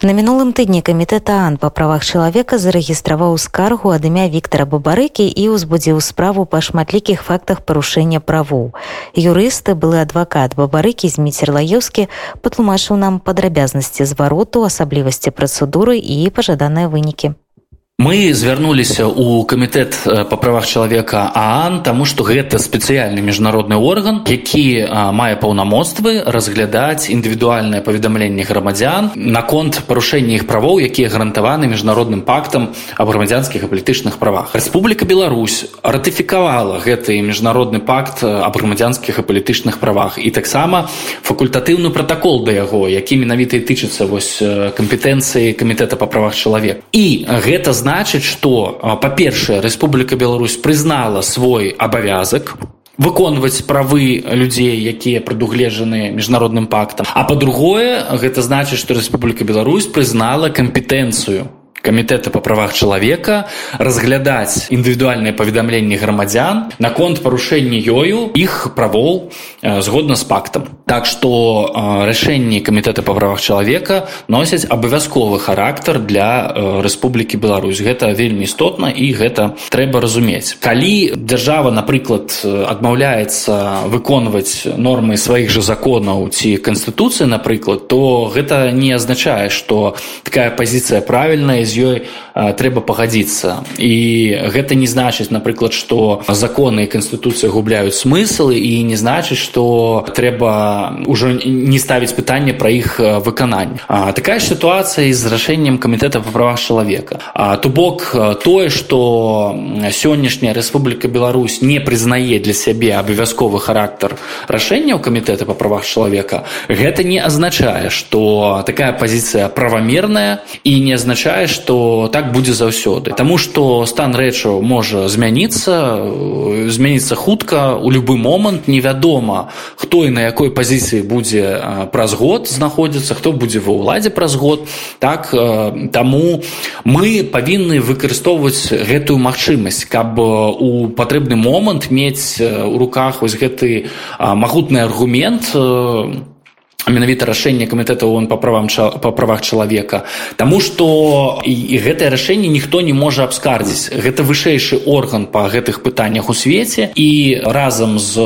На мінулым тыдні камітэт ААН па правах чалавека зарэгістраваў скаргу ад імя Віктора Бабарыкі і ўзбудзіў справу па шматлікіх фактах парушэння правоў. Юрысты былы адвакат Бабарыкі Зміцер Лаеўскі патлумачыў нам падрабязнасці звароту, асаблівасці працэдуры і пажаданыя вынікі мы звярнуліся ў камітэт э, па правах чалавека аан таму што гэта спецыяльны міжнародны орган які мае паўнамоцтвы разглядаць індывідуальнае паведамленне грамадзян наконт парушэння іх правоў якія гарантаваны міжнародным пактам аб грамадзянскіх і палітычных правах. Рэспубліка Беларусь ратыфікавала гэты міжнародны пакт аб грамадзянскіх і палітычных правах і таксама факультатыўны пратакол да яго які менавіта і тычыцца вось кампетэнцыі камітэта па правах чалавек і гэта значит значыць что па-першае Рэспубліка Беларусь прызнала свой абавязак выконваць правы людзей якія прадугледжаныя міжнародным пактам. А па-другое гэта значыць што Рэспубліка Беларусь прызнала кампетэнцыю камітэта па правах чалавека разглядаць індывідуальныя паведамленні грамадзян наконт парушэння ёю іх правоў згодна з пактам так што рашэнні камітэта па правах чалавека носяць абавязковы характар для Рэспублікі Беларусь. Гэта вельмі істотна і гэта трэба разумець. Калі дзяржава напрыклад адмаўляецца выконваць нормы сваіх жа законаў ці канстытуцыі напрыклад то гэта не азначае што такая пазіцыя правільная з ёй трэба пагадзіцца. І гэта не значыць напрыклад што законы і канстытуцыя губляюць смыслы і не значыць што трэба ўжо не ставіць пытанне пра іх выкананне. Такая сітуацыя з рашэннем камітэта па правах чалавека. То бок тое што сённяшняя Рэспубліка Беларусь не прызнае для сябе абавязковы характар рашэнняў камітэта па правах чалавека гэта не азначае што такая пазіцыя правамерная і не азначае што так будзе заўсёды Таму што стан рэчаў можа змяніцца змяніцца хутка у любы момант невядома хто і на якой пазіцыі будзе праз год знаходзіцца хто будзе ва ўладзе праз год так таму мы павінны выкарыстоўваць гэтую магчымасць каб у патрэбны момант мець у руках вось гэты магутны аргумент менавіта рашэнне камітэта ООН па правам па правах чалавека. Таму што і, і гэтае рашэнне ніхто не можа абскардзіць. Гэта вышэйшы орган па гэтых пытаннях у свеце і разам з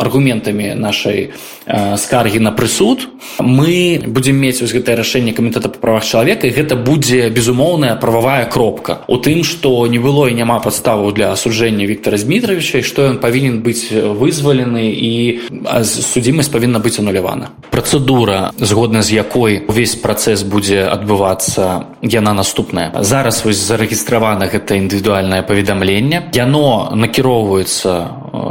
аргументамі нашай скаргі на прысуд. Мы будзем мець вось гэтае рашэнне камітэта па правах чалавека і гэта будзе безумоўная прававая кропка у тым што не было і няма падставаў для асуджэння Віктора Дмітровича і што ён павінен быць вызвалены і судзімасць павінна быць анулявана працэдура згодна з якой увесь працэс будзе адбывацца яна наступная. Зараз вось зарэгістравана гэта індывідуальнае паведамленне. Яно накіроўваецца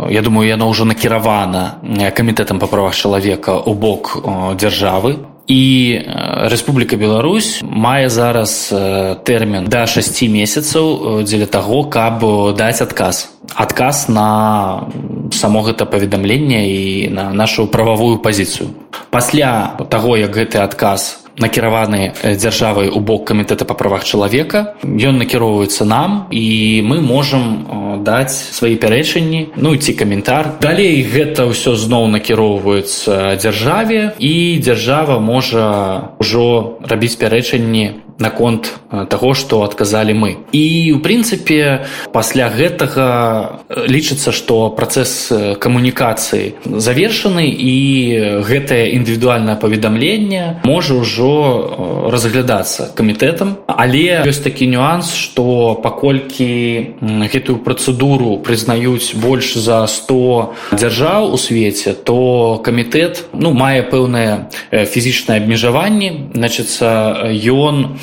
я думаю яно ўжо накіравана камітэтам па правах чалавека у бок дзяржавы. І Рэспубліка Беларусь мае зараз тэрмін да 6 месяцаў дзеля таго каб даць адказ. Адказ на само гэта паведамленне і на нашу прававую пазіцыю. Пасля таго як гэты адказ накіраваны дзяржавай у бок камітэта па правах чалавека ён накіроўваецца нам і мы можам даць свае пярэчанні ну ці каментар. Далей гэта ўсё зноў накіроўваецца дзяржаве і дзяржава можа ўжо рабіць пярэчанні наконт таго што адказалі мы. І у прынцыпе пасля гэтага лічыцца што працэс камунікацыі завершаны і гэтае індывідуальнае паведамленне можа ўжо разглядацца камітэтам. Але ёсць такі нюанс што паколькі гэтую працэдуру прызнаюць больш за 100 дзяржаў у свеце то камітэт ну мае пэўнае фізічнае абмежаванне. Значыцца ён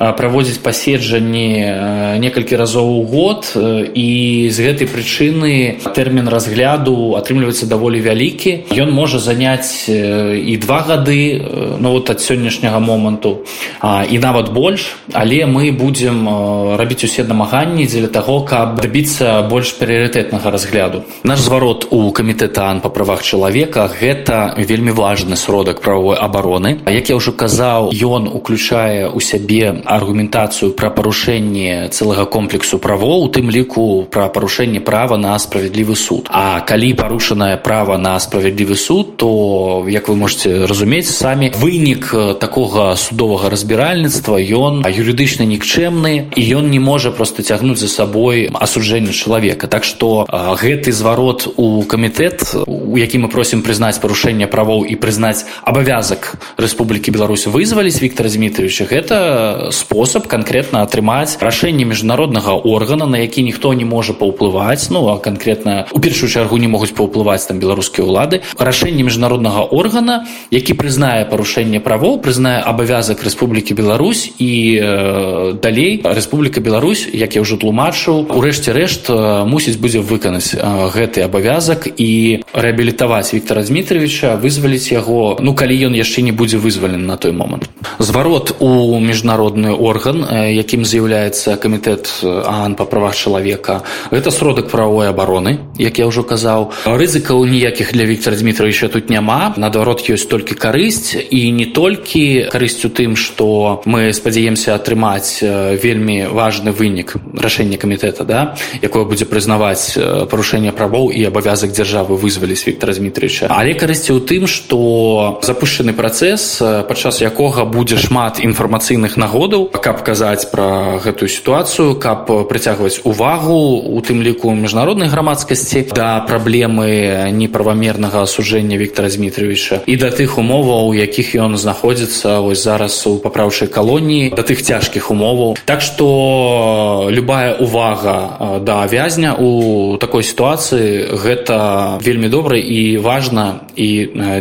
праводзіць паседжанні некалькі разоў у год і з гэтай прычыны тэрмін разгляду атрымліваецца даволі вялікі. Ён можа заняць і два гады ну вот ад сённяшняга моманту і нават больш. Але мы будзем рабіць усе намаганні дзеля таго каб дабіцца больш прыярытэтнага разгляду. Наш зварот у камітэта ан па правах чалавека гэта вельмі важны сродак правовой абароны. Як я ўжо казаў ён уключае у сябе аргументацыю пра парушэнне цэлага комплексу правоў у тым ліку пра парушэнне права на справядлівы суд. А калі парушанае права на справядлівы суд то як вы можете разумець самі вынік такога судовага разбіральніцтва ён юрыдычна нікчэмны і ён не можа просто цягнуць за сабой асуджэнне чалавека так что гэты зварот у камітэт у які мы просім прызнаць парушэнне правоў і прызнаць абавязак Рэспублікі Беларусь вызваліць Віктора Дмітриевича гэта спосаб конкретно атрымаць рашэнне міжнароднага органа на які ніхто не можа паўплываць. Ну а конкретно у першую чаргу не могуць паўплываць там беларускія ўлады. Рашэнне міжнароднага органа які прызнае парушэнне правоў прызнае абавязак Рэспублікі Беларусь і э, далей Рэспубліка Беларусь як я ўжо тлумачыў урэшце рэшт мусіць будзе выканаць гэты абавязак і рэабілітаваць Віктора Дмітриевича вызваліць яго. Ну калі ён яшчэ не будзе вызвален на той момант. Зварот у міжнародны орган якім з'яўляецца камітэт ан па правах чалавека гэта сродак правовой абароны як я ўжо казаў. Рызыкаў ніякіх для Віктора Дмітровича тут няма. Наадварот ёсць толькі карысць. І не толькі карысць у тым што мы спадзяемся атрымаць вельмі важны вынік рашэння камітэта да якое будзе прызнаваць парушэнне правоў і абавязак дзяржавы вызваліць Віктора Дмітровича. Але карысці ў тым што запущены працэс падчас якога будзе шмат інфармацыйных нагодаў каб казаць пра гэтую сітуацыю каб прыцягваць увагу у тым ліку міжнароднай грамадскасці да праблемы неправамернага асуджэння Віктора Дмітриевича і да тых умоваў у якіх ён знаходзіцца вось зараз у папраўчай калоніі да тых цяжкіх умоваў. Так что любая увага да вязня у такой сітуацыі гэта вельмі добра і важна і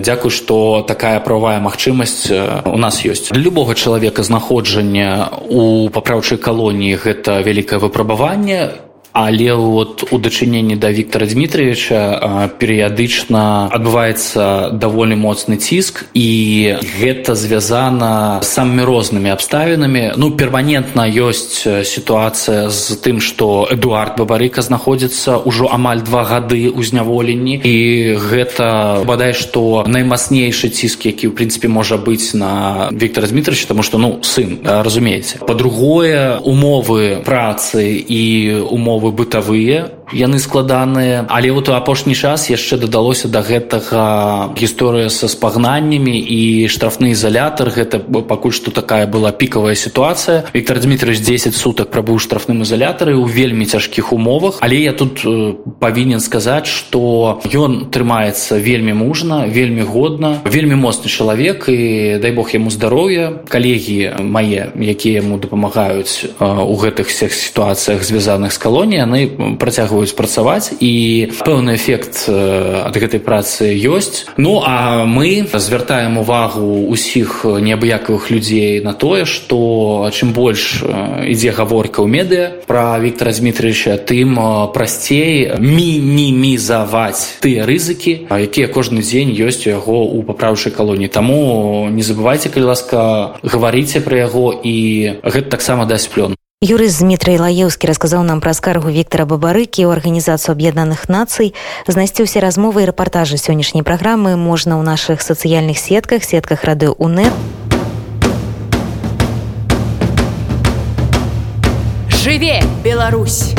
дзякуй што такая правая магчымасць у нас ёсць. Для любога чалавека знаходжання у папраўчай калоніі гэта вялікае выпрабаванне але вот у дачыненні да Віктора Дмітриевича перыядычна адбываецца даволі моцны ціск і гэта звязана самымі рознымі абставінамі ну перманентна ёсць сітуацыя з тым што Эдуард бабарыка знаходзіцца ўжо амаль два гады ў зняволенні і гэта бадай што наймацнейшы ціск які ў прынцыпе можа быць на Віктора Дмітриевича тому что ну сын разумееце па-другое умовы працы і умовы умовы бытавыя яны складаныя але вот у апошні час яшчэ дадалося до да гэтага гісторыя са спагнаннямі і штрафны ізалятар. Гэта пакуль што такая была пікавая сітуацыя. Віктор Дмитриевич 10 суток прабыў штрафным ізалятары ў вельмі цяжкіх умовах. Але я тут павінен сказаць что ён трымаецца вельмі мужна вельмі годна вельмі моцны чалавек і дай бог яму здароўя. Калегі мае якія яму дапамагаюць у гэтых всех сітуацыях звязаных з калоніяй яны працягваюць працягваюць працаваць і пэўны эфект ад гэтай працы ёсць ну а мы звяртаем увагу усіх неабыякавых людзей на тое што чым больш ідзе гаворка ў медыа пра Віктора Дмітриевича тым прасцей мінімізаваць тыя рызыкі якія кожны дзень ёсць у яго ў папраўчай калоніі таму не забывайце калі ласка гаварыце пра яго і гэта таксама дасць плён Юрыст Дмітрый Лаеўскі расказаў нам пра скаргу Віктора Бабарыкі ў арганізацыю аб'яднаных нацый. Знайсці ўсе размовы і рэпартажы сённяшняй праграмы можна ў нашых сацыяльных сетках, сетках рады УНЭ. Жыве, Беларусь!